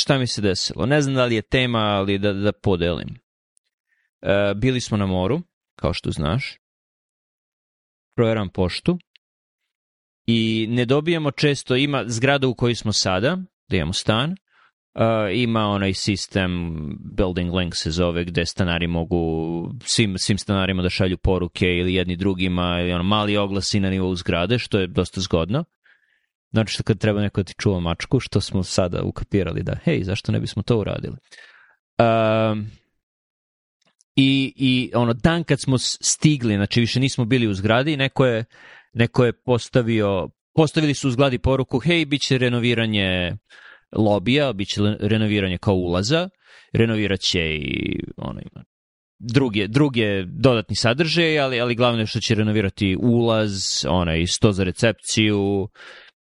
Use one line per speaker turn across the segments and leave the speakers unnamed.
šta mi se desilo. Ne znam da li je tema, ali da, da podelim. E, bili smo na moru, kao što znaš. Proveram poštu. I ne dobijemo često, ima zgrada u kojoj smo sada, da imamo stan, Uh, ima onaj sistem Building Link se zove gde stanari mogu svim, svim stanarima da šalju poruke ili jedni drugima ili ono mali oglasi na nivou zgrade što je dosta zgodno Znači što kad treba neko da ti čuva mačku, što smo sada ukapirali da, hej, zašto ne bismo to uradili? Um, i, I ono, dan kad smo stigli, znači više nismo bili u zgradi, neko je, neko je postavio, postavili su u zgradi poruku, hej, bit će renoviranje lobija, bit će renoviranje kao ulaza, renovirat će i ono, ima druge, druge dodatni sadržaje, ali, ali glavno je što će renovirati ulaz, onaj, sto za recepciju,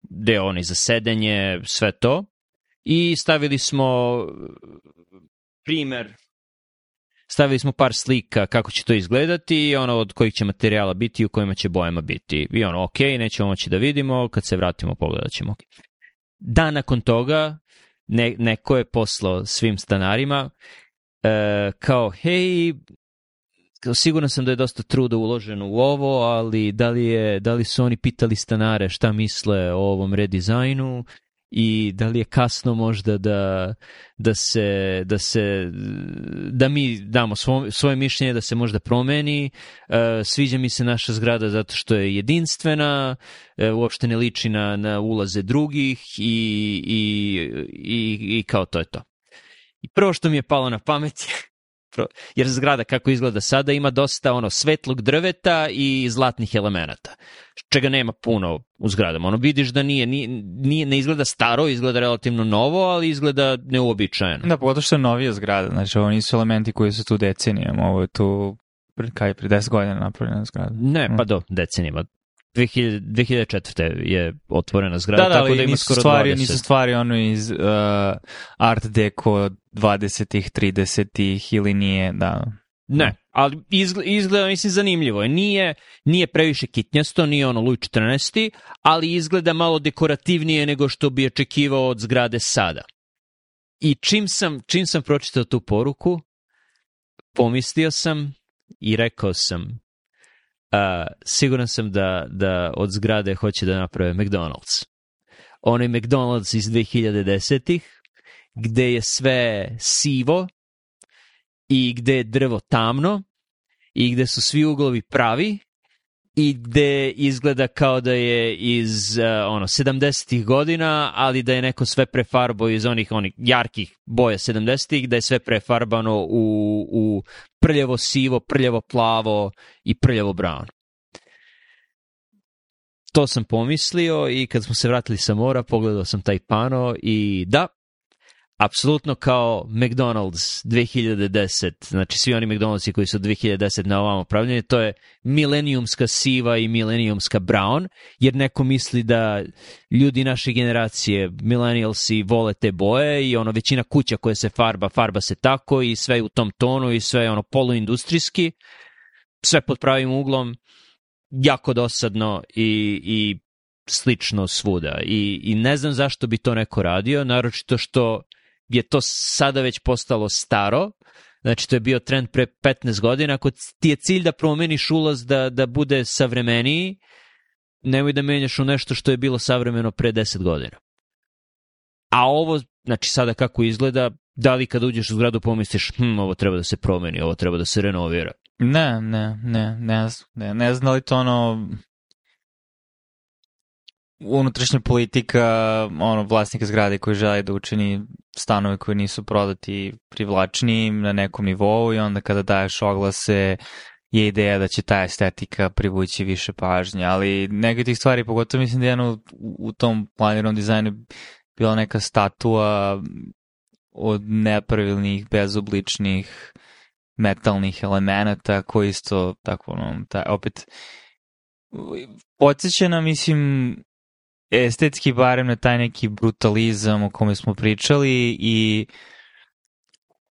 deo deoni za sedenje, sve to. I stavili smo e, primer stavili smo par slika kako će to izgledati i ono od kojih će materijala biti i u kojima će bojama biti. I ono, ok, nećemo moći da vidimo, kad se vratimo pogledat ćemo. Dan nakon toga ne, neko je poslao svim stanarima e, kao, hej, siguran sam da je dosta truda uloženo u ovo, ali da li, je, da li su oni pitali stanare šta misle o ovom redizajnu i da li je kasno možda da, da se, da se da mi damo svo, svoje mišljenje da se možda promeni e, sviđa mi se naša zgrada zato što je jedinstvena e, uopšte ne liči na, na ulaze drugih i, i, i, i kao to je to i prvo što mi je palo na pamet je jer zgrada kako izgleda sada ima dosta ono svetlog drveta i zlatnih elemenata, čega nema puno u zgradama. Ono vidiš da nije, nije, ne izgleda staro, izgleda relativno novo, ali izgleda neuobičajeno.
Da, pogotovo što je novija zgrada, znači ovo nisu elementi koji su tu decenijama, ovo je tu kaj, pre 10 godina napravljena zgrada.
Ne, pa mm. do, decenijama, 2004. je otvorena zgrada,
da,
da, tako da ima skoro
stvari, 20. Nisu stvari ono iz uh, Art Deco 20-ih, 30-ih ili nije, da.
Ne, ali izgleda, izgleda mislim, zanimljivo Nije, nije previše kitnjasto, nije ono Luj 14, ali izgleda malo dekorativnije nego što bi očekivao od zgrade sada. I čim sam, čim sam pročitao tu poruku, pomislio sam i rekao sam, a, siguran sam da, da od zgrade hoće da naprave McDonald's. Onaj McDonald's iz 2010-ih, gde je sve sivo i gde je drvo tamno i gde su svi uglovi pravi i gde izgleda kao da je iz uh, ono 70-ih godina, ali da je neko sve prefarbo iz onih onih jarkih boja 70-ih, da je sve prefarbano u, u prljavo sivo, prljavo plavo i prljavo brown. To sam pomislio i kad smo se vratili sa mora, pogledao sam taj pano i da, apsolutno kao McDonald's 2010, znači svi oni McDonald'si koji su 2010 na ovom pravljeni, to je milenijumska siva i milenijumska brown, jer neko misli da ljudi naše generacije, millennialsi, vole te boje i ono većina kuća koje se farba, farba se tako i sve u tom tonu i sve ono poluindustrijski, sve pod pravim uglom, jako dosadno i, i slično svuda I, i ne znam zašto bi to neko radio, naročito što je to sada već postalo staro, znači to je bio trend pre 15 godina, ako ti je cilj da promeniš ulaz da, da bude savremeniji, nemoj da menjaš u nešto što je bilo savremeno pre 10 godina. A ovo, znači sada kako izgleda, da li kad uđeš u zgradu pomisliš, hm, ovo treba da se promeni, ovo treba da se renovira.
Ne, ne, ne, ne, ne, ne zna li to ono unutrašnja politika ono vlasnika zgrade koji želi da učini stanove koji nisu prodati privlačnijim na nekom nivou i onda kada daješ oglase je ideja da će ta estetika privući više pažnje, ali neke tih stvari, pogotovo mislim da je jedno u tom planiranom dizajnu bila neka statua od nepravilnih, bezobličnih metalnih elemenata koji isto tako ono, taj, opet podsjeća na, mislim, estetski barem na taj neki brutalizam o kome smo pričali i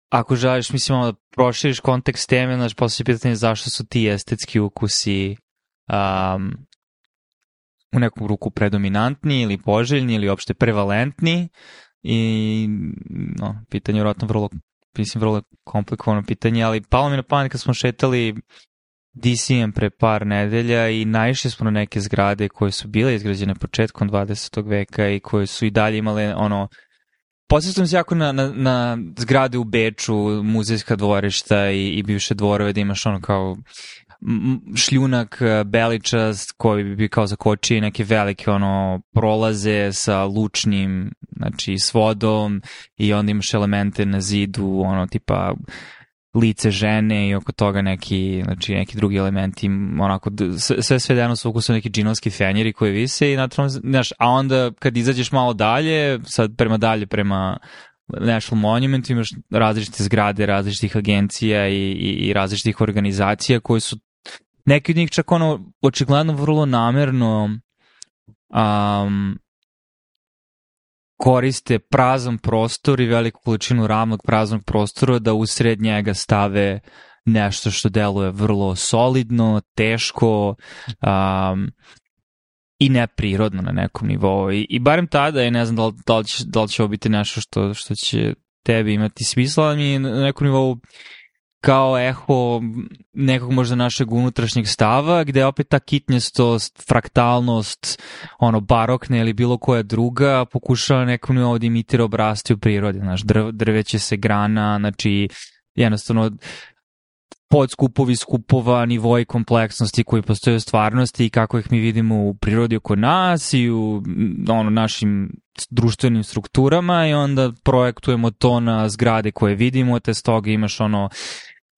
ako želiš, mislim, da proširiš kontekst teme, znaš, postoje pitanje zašto su ti estetski ukusi um, u nekom ruku predominantni ili poželjni ili opšte prevalentni i no, pitanje je vrlo mislim, vrlo komplikovano pitanje, ali palo mi na pamet kad smo šetali DCM pre par nedelja i naišli smo na neke zgrade koje su bile izgrađene početkom 20. veka i koje su i dalje imale ono sam se jako na, na, na zgrade u Beču, muzejska dvorišta i, i bivše dvorove da imaš ono kao šljunak e, beličast koji bi kao zakočio neke velike ono prolaze sa lučnim znači s vodom i onda imaš elemente na zidu ono tipa lice žene i oko toga neki, znači neki drugi elementi, onako, sve svedeno su ukusom neki džinovski fenjeri koji vise i natrano, znaš, a onda kad izađeš malo dalje, sad prema dalje, prema National Monument imaš različite zgrade, različitih agencija i, i, i različitih organizacija koje su neki od njih čak ono očigledno vrlo namerno um, koriste prazan prostor i veliku količinu ramnog praznog prostora da usred njega stave nešto što deluje vrlo solidno, teško um, i neprirodno na nekom nivou. I, i barem tada, je, ne znam da li, da li, će, da li će ovo biti nešto što, što će tebi imati smisla, ali mi je na nekom nivou kao eho nekog možda našeg unutrašnjeg stava, gde opet ta kitnjestost, fraktalnost, ono, barokne ili bilo koja druga, pokušava nekom nivou da imitira obrasti u prirodi, znaš, drv, drveće se grana, znači, jednostavno, podskupovi skupova, nivoj kompleksnosti koji postoje u stvarnosti i kako ih mi vidimo u prirodi oko nas i u ono, našim društvenim strukturama i onda projektujemo to na zgrade koje vidimo, te stoga imaš ono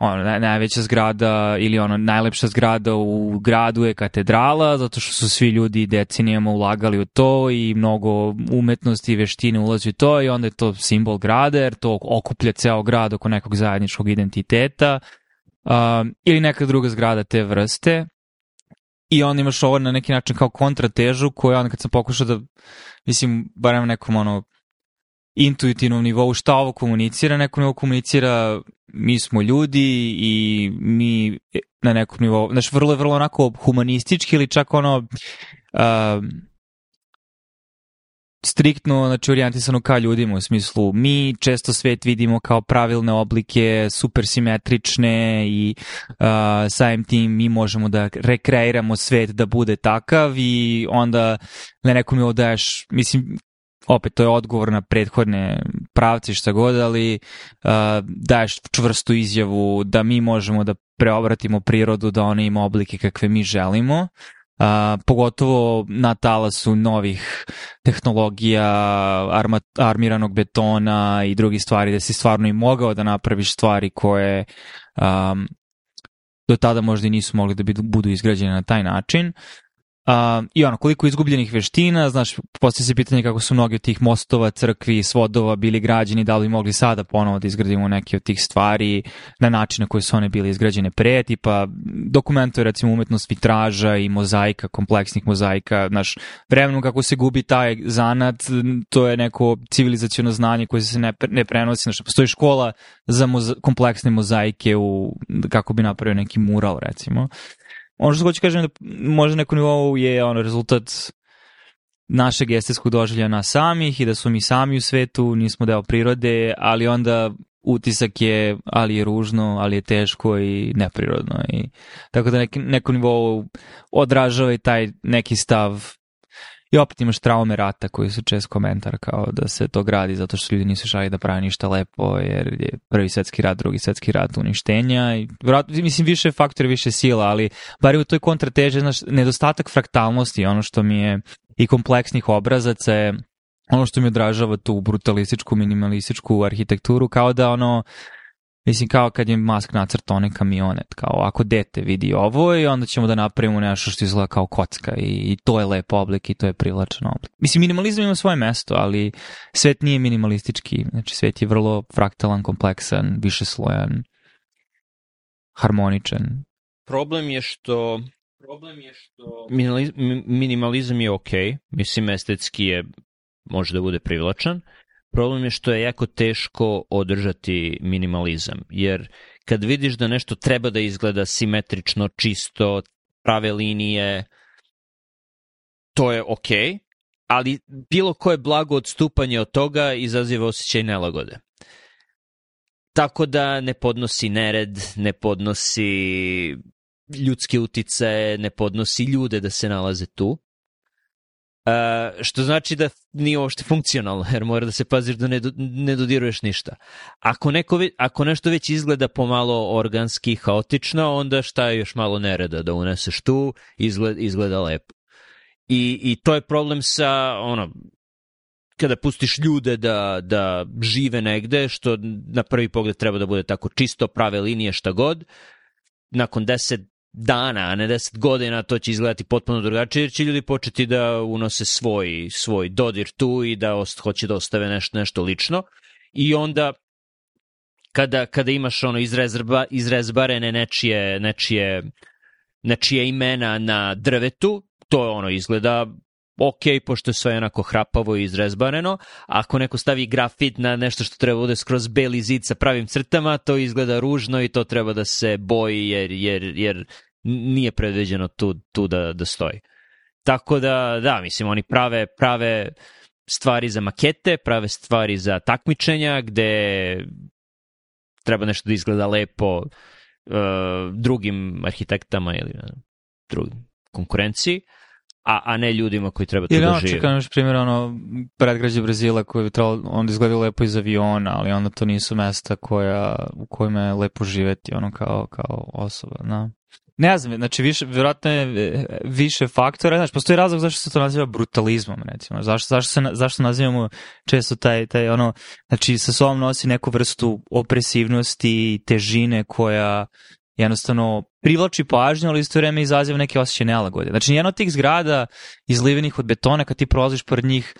ono, naj, najveća zgrada ili ono, najlepša zgrada u gradu je katedrala, zato što su svi ljudi decenijama ulagali u to i mnogo umetnosti i veštine ulazi u to i onda je to simbol grada, jer to okuplja ceo grad oko nekog zajedničkog identiteta um, ili neka druga zgrada te vrste i onda imaš ovo na neki način kao kontratežu koja onda kad sam pokušao da, mislim, barem nekom ono intuitivnom nivou šta ovo komunicira, neko nivo komunicira mi smo ljudi i mi na nekom nivou, znaš, vrlo vrlo onako humanistički ili čak ono uh, striktno, znači, orijentisano ka ljudima u smislu, mi često svet vidimo kao pravilne oblike, supersimetrične i uh, samim tim mi možemo da rekreiramo svet da bude takav i onda na nekom nivou daješ, mislim, opet to je odgovor na prethodne pravce šta god, ali uh, daješ čvrstu izjavu da mi možemo da preobratimo prirodu, da ona ima oblike kakve mi želimo, uh, pogotovo na talasu novih tehnologija, arma, armiranog betona i drugi stvari, da si stvarno i mogao da napraviš stvari koje um, do tada možda i nisu mogli da budu izgrađene na taj način. Um, I ono, koliko izgubljenih veština, znaš, postoje se pitanje kako su mnogi od tih mostova, crkvi, svodova bili građeni, da li mogli sada ponovo da izgradimo neke od tih stvari na način na koji su one bile izgrađene pre, tipa dokumentuje recimo umetnost vitraža i mozaika, kompleksnih mozaika, znaš, vremenom kako se gubi taj zanat, to je neko civilizacijono znanje koje se ne, ne prenosi, znaš, postoji škola za moza, kompleksne mozaike u, kako bi napravio neki mural recimo. Ono što hoću da kažem da možda nekom nivou je ono rezultat našeg estetskog doživlja nas samih i da su mi sami u svetu, nismo deo prirode, ali onda utisak je ali je ružno, ali je teško i neprirodno. I, tako da neki, neko nivou odražava i taj neki stav I opet imaš traume rata koji su čest komentar kao da se to gradi zato što ljudi nisu šali da pravi ništa lepo jer je prvi svetski rat, drugi svetski rat uništenja i vrat, mislim više faktor, više sila, ali bar u toj kontrateže znaš, nedostatak fraktalnosti ono što mi je i kompleksnih obrazaca ono što mi odražava tu brutalističku, minimalističku arhitekturu kao da ono Mislim, kao kad je Musk nacrtao onaj kamionet, kao ako dete vidi ovo i onda ćemo da napravimo nešto što izgleda kao kocka i, i to je lep oblik i to je privlačan oblik. Mislim, minimalizam ima svoje mesto, ali svet nije minimalistički. Znači, svet je vrlo fraktalan, kompleksan, višeslojan, harmoničan.
Problem je što problem je što minimalizam, minimalizam je okay. mislim estetski je može da bude privlačan, Problem je što je jako teško održati minimalizam, jer kad vidiš da nešto treba da izgleda simetrično, čisto, prave linije, to je ok, ali bilo koje blago odstupanje od toga izaziva osjećaj nelagode. Tako da ne podnosi nered, ne podnosi ljudske utice, ne podnosi ljude da se nalaze tu. Uh, što znači da nije uopšte funkcionalno, jer mora da se paziš da ne, do, ne dodiruješ ništa. Ako, neko, ako nešto već izgleda pomalo organski, haotično, onda šta je još malo nereda da uneseš tu, izgled, izgleda lepo. I, I to je problem sa, ono, kada pustiš ljude da, da žive negde, što na prvi pogled treba da bude tako čisto, prave linije, šta god, nakon 10, dana, a ne 10 godina, to će izgledati potpuno drugačije, jer će ljudi početi da unose svoj, svoj dodir tu i da ost, hoće da ostave nešto, nešto lično. I onda kada, kada imaš ono izrezba, izrezbarene nečije, nečije, nečije imena na drvetu, to ono izgleda ok, pošto je sve onako hrapavo i izrezbareno, ako neko stavi grafit na nešto što treba da bude skroz beli zid sa pravim crtama, to izgleda ružno i to treba da se boji jer, jer, jer nije predviđeno tu, tu da, da stoji. Tako da, da, mislim, oni prave, prave stvari za makete, prave stvari za takmičenja, gde treba nešto da izgleda lepo uh, drugim arhitektama ili uh, drugim konkurenciji. Uh, a, a ne ljudima koji treba
to
da
žive.
Ili
ono, još primjer, ono, predgrađe Brazila koje bi trebalo, onda izgleda lepo iz aviona, ali onda to nisu mesta koja, u kojima je lepo živeti, ono, kao, kao osoba, na. Da. Ne znam, znači, više, vjerojatno je e, više faktora, znači, postoji razlog zašto se to naziva brutalizmom, recimo, zašto, zašto, se, zašto nazivamo često taj, taj, ono, znači, sa sobom nosi neku vrstu opresivnosti, i težine koja jednostavno privlači pažnju, ali isto vreme izaziva neke osjećaje nelagode. Znači, jedna od tih zgrada izlivenih od betona, kad ti prolaziš pored njih,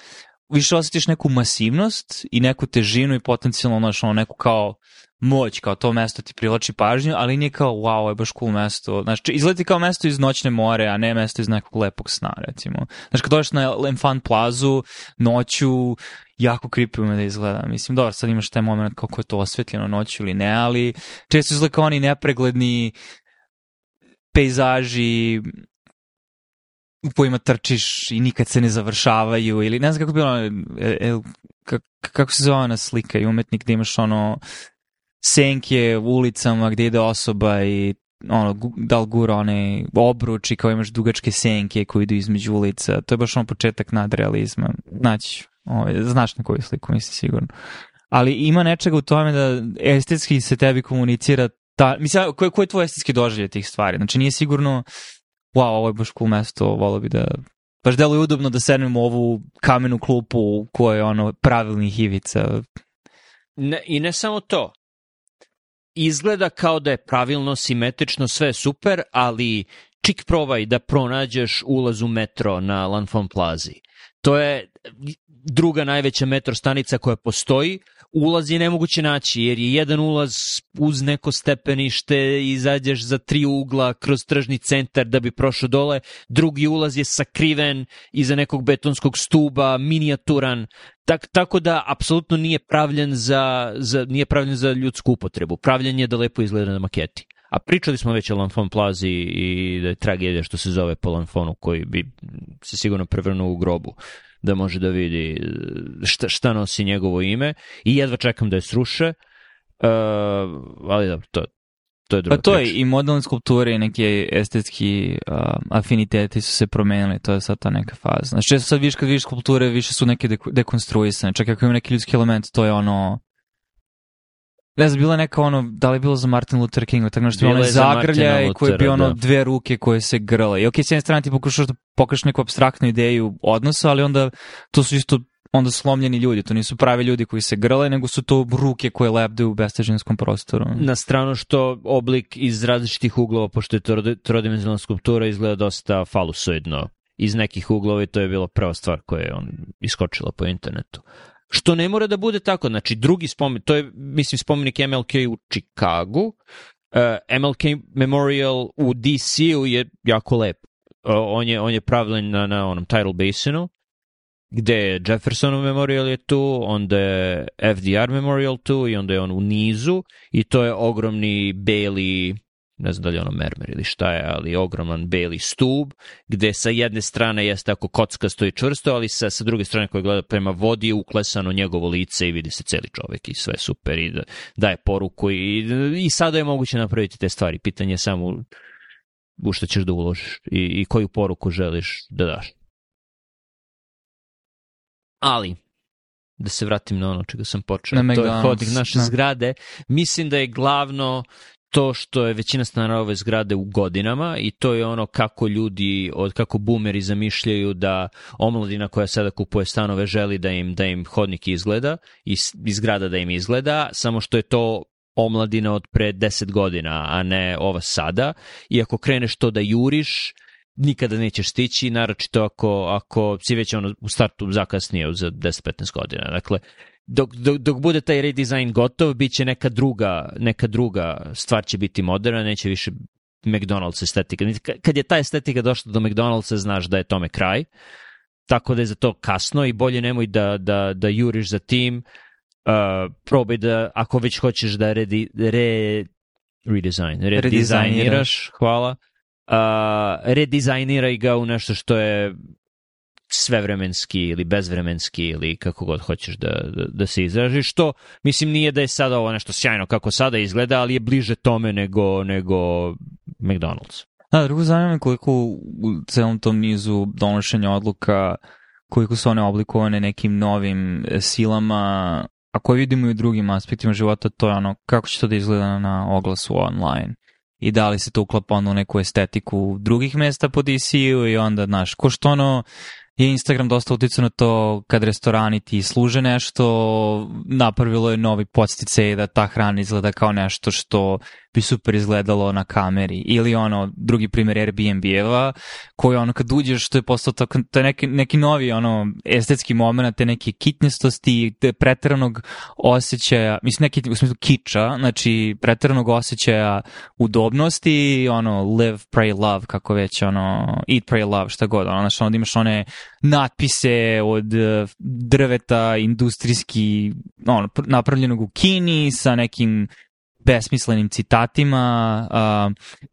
više osjetiš neku masivnost i neku težinu i potencijalno znaš, ono, neku kao moć, kao to mesto ti privlači pažnju, ali nije kao, wow, ovo je baš cool mesto. Znači, izgleda kao mesto iz noćne more, a ne mesto iz nekog lepog sna, recimo. Znači, kad dođeš na Enfant plazu, noću, jako creepy ume da izgleda. Mislim, dobro, sad imaš taj moment kako je to osvetljeno noću ili ne, ali često izgleda kao oni nepregledni pejzaži u kojima trčiš i nikad se ne završavaju ili ne znam kako bilo e, e, kako se zove ona slika i umetnik gde imaš ono senke u ulicama gde ide osoba i ono, da li gura one obruči kao imaš dugačke senke koje idu između ulica. To je baš ono početak nadrealizma. Znači, ovaj, znaš na koju sliku misli sigurno. Ali ima nečega u tome da estetski se tebi komunicira Da, mislim, ko je, ko je tvoj estetski doživlje tih stvari? Znači, nije sigurno, wow, ovo je baš cool mesto, volao bi da... Baš deluje udobno da sednem u ovu kamenu klupu u je ono pravilnih ivica.
Ne, I ne samo to. Izgleda kao da je pravilno, simetrično, sve super, ali čik provaj da pronađeš ulaz u metro na Lanfon Plazi. To je, druga najveća metro stanica koja postoji, ulaz je nemoguće naći, jer je jedan ulaz uz neko stepenište, izađeš za tri ugla kroz tržni centar da bi prošao dole, drugi ulaz je sakriven iza nekog betonskog stuba, minijaturan, tak, tako da apsolutno nije pravljen za, za, nije pravljen za ljudsku upotrebu, pravljen je da lepo izgleda na maketi. A pričali smo već o Lanfon plazi i da je tragedija što se zove po Lanfonu koji bi se sigurno prevrnuo u grobu da može da vidi e, šta, šta nosi njegovo ime i jedva čekam da je sruše, uh, ali dobro, to, to je druga Pa to je
i modelne skulpture i neke estetski uh, afiniteti su se promenili, to je sad ta neka faza. Znači često sad više kad vidiš skulpture, više su neke dek dekonstruisane, čak ako ima neki ljudski element, to je ono ne znam, bila neka ono, da li je bilo za Martin Luther King, tako nešto, bilo je zagrljaj koji je bio ono da. dve ruke koje se grle. I okej, okay, s jedne strane ti pokušaš da pokažeš neku abstraktnu ideju odnosa, ali onda to su isto onda slomljeni ljudi, to nisu pravi ljudi koji se grle, nego su to ruke koje lebde u bestežinskom prostoru.
Na strano što oblik iz različitih uglova, pošto je trodimenzionalna skulptura, izgleda dosta falusoidno. Iz nekih uglova i to je bila prva stvar koja je on iskočila po internetu. Što ne mora da bude tako, znači drugi spomenik, to je mislim spomenik MLK u Čikagu, uh, e, MLK Memorial u DC-u je jako lepo on je, on je pravljen na, na onom Tidal Basinu, gde je Jeffersonov memorial je tu, onda je FDR memorial tu i onda je on u nizu i to je ogromni beli ne znam da li je ono mermer ili šta je, ali ogroman beli stub, gde sa jedne strane jeste tako kocka stoji čvrsto, ali sa, sa druge strane koja gleda prema vodi je uklesano njegovo lice i vidi se celi čovek i sve super i da, daje poruku i, i sada je moguće napraviti te stvari. Pitanje je samo u što ćeš da uložiš i, i koju poruku želiš da daš. Ali, da se vratim na ono čega sam počeo, na to je hodnik naše na. Da. zgrade. Mislim da je glavno to što je većina stanara ove zgrade u godinama i to je ono kako ljudi, od kako bumeri zamišljaju da omladina koja sada kupuje stanove želi da im da im hodnik izgleda i, i zgrada da im izgleda, samo što je to omladina od pre 10 godina, a ne ova sada. I ako kreneš to da juriš, nikada nećeš stići, naročito ako, ako si već ono u startu zakasnio za 10-15 godina. Dakle, dok, dok, dok bude taj redesign gotov, bit će neka druga, neka druga stvar će biti moderna, neće više McDonald's estetika. Kad je ta estetika došla do McDonald'sa, znaš da je tome kraj, tako da je za to kasno i bolje nemoj da, da, da juriš za tim, uh, probaj da, ako već hoćeš da redi, re, redesign, redizajniraš, hvala, uh, redizajniraj ga u nešto što je svevremenski ili bezvremenski ili kako god hoćeš da, da, da se izražiš, što mislim nije da je sada ovo nešto sjajno kako sada izgleda, ali je bliže tome nego, nego McDonald's.
Da, drugo zanima koliko u celom tom nizu donošenja odluka koliko su one oblikovane nekim novim silama a koje vidimo i u drugim aspektima života, to je ono kako će to da izgleda na oglasu online i da li se to uklapa ono u neku estetiku drugih mesta po DC-u e i onda, znaš, ko što ono, je Instagram dosta uticao na to kad restorani ti služe nešto, napravilo je novi podsticaj da ta hrana izgleda kao nešto što bi super izgledalo na kameri. Ili ono, drugi primjer Airbnb-eva, koji ono kad uđeš, to je postao tako, to je neki, neki novi ono, estetski moment, te neke kitnestosti, te pretiranog osjećaja, mislim neki u smislu kiča, znači pretiranog osjećaja udobnosti, ono, live, pray, love, kako već, ono, eat, pray, love, šta god, ono, znači, onda imaš one natpise od eh, drveta industrijski, ono, napravljenog u Kini sa nekim besmislenim citatima, uh,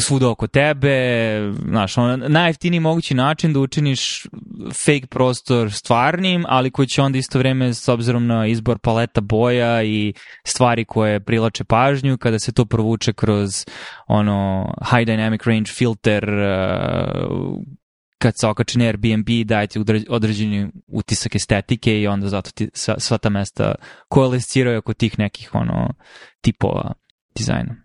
svuda oko tebe, znaš, on, najjeftiniji mogući način da učiniš fake prostor stvarnim, ali koji će onda isto vreme, s obzirom na izbor paleta boja i stvari koje prilače pažnju, kada se to provuče kroz ono high dynamic range filter uh, kad se okači na Airbnb dajete određeni utisak estetike i onda zato ti sva, sva ta mesta koalesciraju oko tih nekih ono tipova dizajna.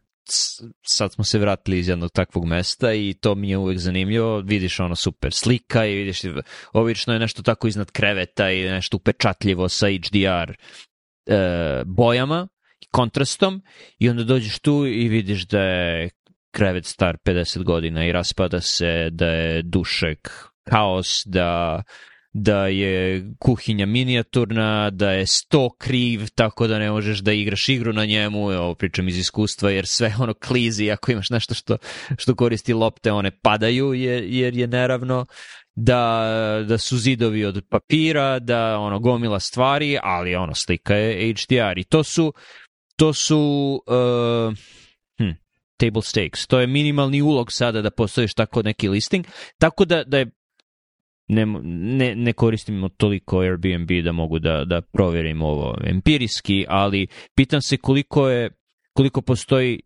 Sad smo se vratili iz jednog takvog mesta i to mi je uvek zanimljivo. Vidiš ono super slika i vidiš obično je nešto tako iznad kreveta i nešto upečatljivo sa HDR e, bojama kontrastom i onda dođeš tu i vidiš da je krevet star 50 godina i raspada se, da je dušek kaos, da da je kuhinja minijaturna, da je sto kriv, tako da ne možeš da igraš igru na njemu, ovo pričam iz iskustva, jer sve ono klizi, ako imaš nešto što, što koristi lopte, one padaju jer, jer je neravno, da, da su zidovi od papira, da ono gomila stvari, ali ono slika je HDR i to su, to su uh, table stakes. To je minimalni ulog sada da postojiš tako neki listing. Tako da, da je ne, ne, ne koristimo toliko Airbnb da mogu da, da provjerim ovo empirijski, ali pitam se koliko je koliko postoji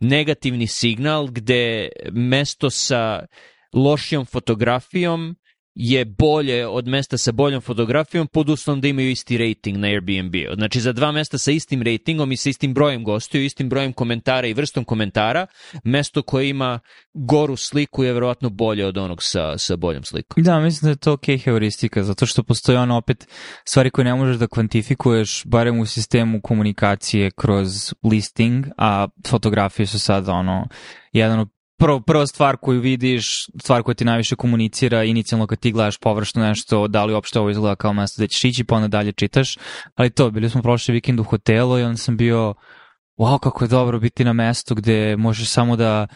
negativni signal gde mesto sa lošijom fotografijom je bolje od mesta sa boljom fotografijom pod uslovom da imaju isti rating na Airbnb. Znači za dva mesta sa istim ratingom i sa istim brojem gostiju, istim brojem komentara i vrstom komentara, mesto koje ima goru sliku je verovatno bolje od onog sa, sa boljom slikom.
Da, mislim da je to ok heuristika, zato što postoje ono opet stvari koje ne možeš da kvantifikuješ, barem u sistemu komunikacije kroz listing, a fotografije su sad ono jedan od prvo, prva stvar koju vidiš, stvar koja ti najviše komunicira, inicijalno kad ti gledaš površno nešto, da li uopšte ovo izgleda kao mesto da ćeš ići, pa onda dalje čitaš. Ali to, bili smo prošli vikend u hotelu i onda sam bio, wow, kako je dobro biti na mestu gde možeš samo da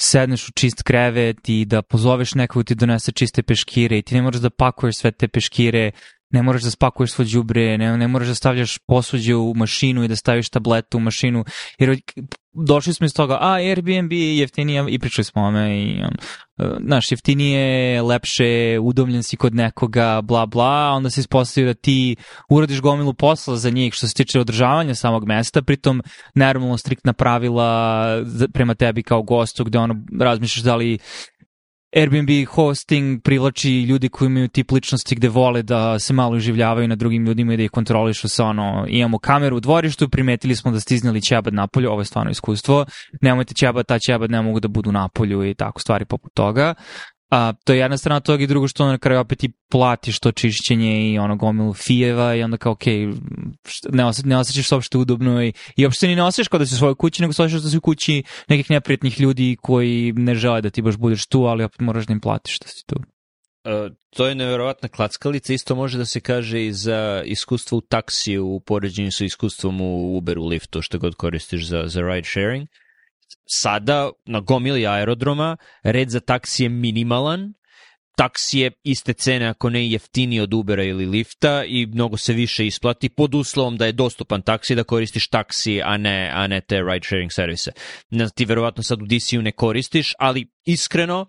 sedneš u čist krevet i da pozoveš nekog da ti donese čiste peškire i ti ne moraš da pakuješ sve te peškire ne moraš da spakuješ svo đubre, ne, ne moraš da stavljaš posuđe u mašinu i da staviš tabletu u mašinu, jer došli smo iz toga, a Airbnb je jeftinije i pričali smo o ome i on, um, e, znaš, jeftinije, lepše, udomljen si kod nekoga, bla bla, onda se ispostavio da ti uradiš gomilu posla za njih što se tiče održavanja samog mesta, pritom normalno striktna pravila prema tebi kao gostu gde ono razmišljaš da li Airbnb hosting privlači ljudi koji imaju tip ličnosti gde vole da se malo uživljavaju na drugim ljudima i da ih kontrolišu sa ono, imamo kameru u dvorištu, primetili smo da stiznili ćebad napolje, ovo je stvarno iskustvo, nemojte ćebad, ta ćebad ne mogu da budu napolju i tako stvari poput toga. A, to je jedna strana toga i drugo što na kraju opet i platiš to čišćenje i ono gomilu fijeva i onda kao ok, ne, osje, ne osjećaš se uopšte udobno i, i uopšte ni ne osjećaš kao da si u svojoj kući, nego se osjećaš da si u kući nekih neprijatnih ljudi koji ne žele da ti baš budeš tu, ali opet moraš da im platiš da si tu. Uh,
to je neverovatna klackalica, isto može da se kaže i za iskustvo u taksiju u poređenju sa iskustvom u Uberu, Liftu, što god koristiš za, za ride sharing. Uh, sada na gomili aerodroma red za taksi je minimalan, taksi je iste cene ako ne jeftiniji od Ubera ili Lifta i mnogo se više isplati pod uslovom da je dostupan taksi da koristiš taksi, a ne, a ne te ride sharing servise. Ti verovatno sad u DC-u ne koristiš, ali iskreno,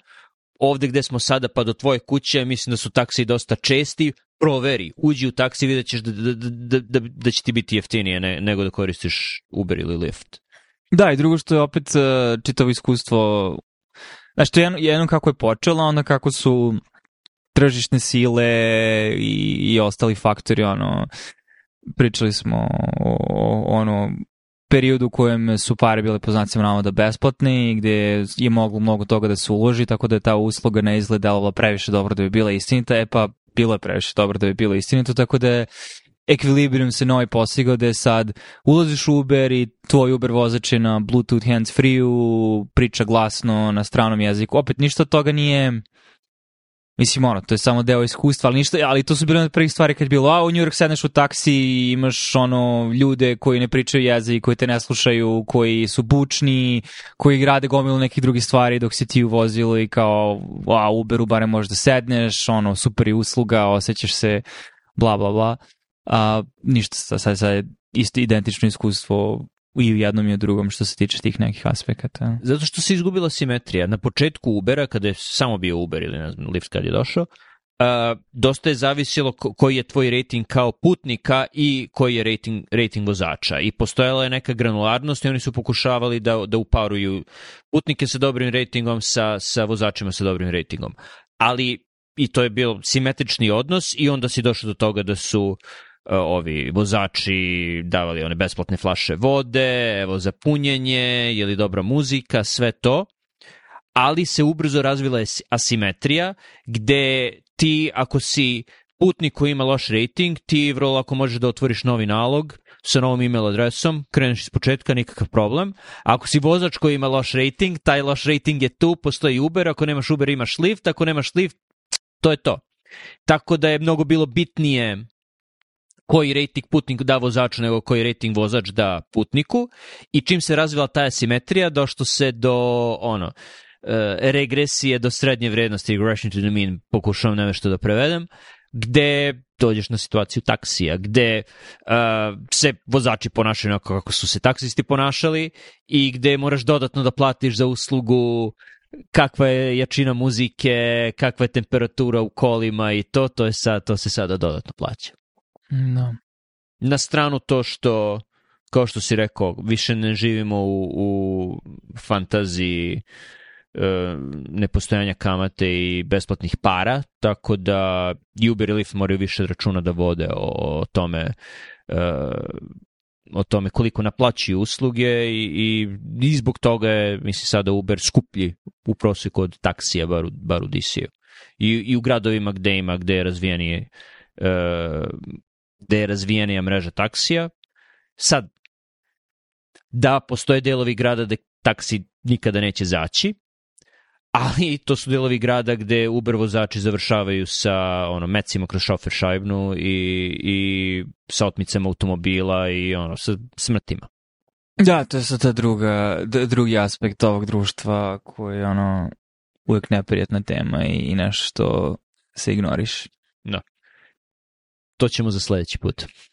ovde gde smo sada pa do tvoje kuće, mislim da su taksi dosta česti, proveri, uđi u taksi, vidjet ćeš da, da, da, da, da će ti biti jeftinije ne, nego da koristiš Uber ili Lyft.
Da, i drugo što je opet e, čitavo iskustvo, znači to je jedno, jedno kako je počelo, onda kako su tržišne sile i, i ostali faktori, ono, pričali smo o, o ono, periodu u kojem su pare bile po znacima navoda besplatne i gde je moglo mnogo toga da se uloži, tako da je ta usluga ne izgledala previše dobro da bi bila istinita, e pa bilo je previše dobro da bi bilo istinito, tako da je ekvilibrium se novi postigao da sad ulaziš u Uber i tvoj Uber vozač je na Bluetooth hands free-u, priča glasno na stranom jeziku. Opet ništa od toga nije Mislim, ono, to je samo deo iskustva, ali ništa, ali to su bile prve stvari kad je bilo, a u New York sedneš u taksi i imaš, ono, ljude koji ne pričaju jezik, koji te ne slušaju, koji su bučni, koji grade gomilu nekih drugih stvari dok se ti u vozilu i kao, a, Uberu barem da sedneš, ono, super je usluga, osjećaš se, bla, bla, bla a ništa, sad, sad je isto identično iskustvo i u jednom i u drugom što se tiče tih nekih aspekata.
Zato što
se
izgubila simetrija. Na početku Ubera, kada je samo bio Uber ili ne znam, Lyft kad je došao, Uh, dosta je zavisilo koji je tvoj rating kao putnika i koji je rating, rating vozača. I postojala je neka granularnost i oni su pokušavali da, da uparuju putnike sa dobrim ratingom sa, sa vozačima sa dobrim ratingom. Ali i to je bio simetrični odnos i onda si došao do toga da su uh, E, ovi vozači davali one besplatne flaše vode, evo za punjenje, je li dobra muzika, sve to. Ali se ubrzo razvila je asimetrija gde ti ako si putnik koji ima loš rating, ti vrlo lako možeš da otvoriš novi nalog sa novom email adresom, kreneš iz početka, nikakav problem. Ako si vozač koji ima loš rating, taj loš rating je tu, postoji Uber, ako nemaš Uber imaš Lyft, ako nemaš Lyft, to je to. Tako da je mnogo bilo bitnije koji rating putnik da vozaču nego koji rating vozač da putniku i čim se razvila ta asimetrija došlo se do ono e, regresije do srednje vrednosti regression to the mean pokušavam nešto da prevedem gde dođeš na situaciju taksija, gde uh, se vozači ponašaju onako kako su se taksisti ponašali i gde moraš dodatno da platiš za uslugu kakva je jačina muzike, kakva je temperatura u kolima i to, to, je sad, to se sada dodatno plaća.
No. Da.
Na stranu to što, kao što si rekao, više ne živimo u, u fantaziji e, nepostojanja kamate i besplatnih para, tako da Uber i Lyft moraju više računa da vode o, o tome e, o tome koliko naplaćuju usluge i, i, i, zbog toga je, mislim, sada Uber skuplji u prosjeku od taksija, bar, bar u DC-u. I, I u gradovima gde ima, gde je razvijenije e, gde je razvijenija mreža taksija. Sad, da, postoje delovi grada gde taksi nikada neće zaći, ali to su delovi grada gde Uber vozači završavaju sa ono, mecima kroz šofer šajbnu i, i sa otmicama automobila i ono, sa smrtima.
Da, to je sad ta druga, drugi aspekt ovog društva koji je ono, uvek neprijatna tema i, i nešto se ignoriš. Da
to ćemo za sledeći put.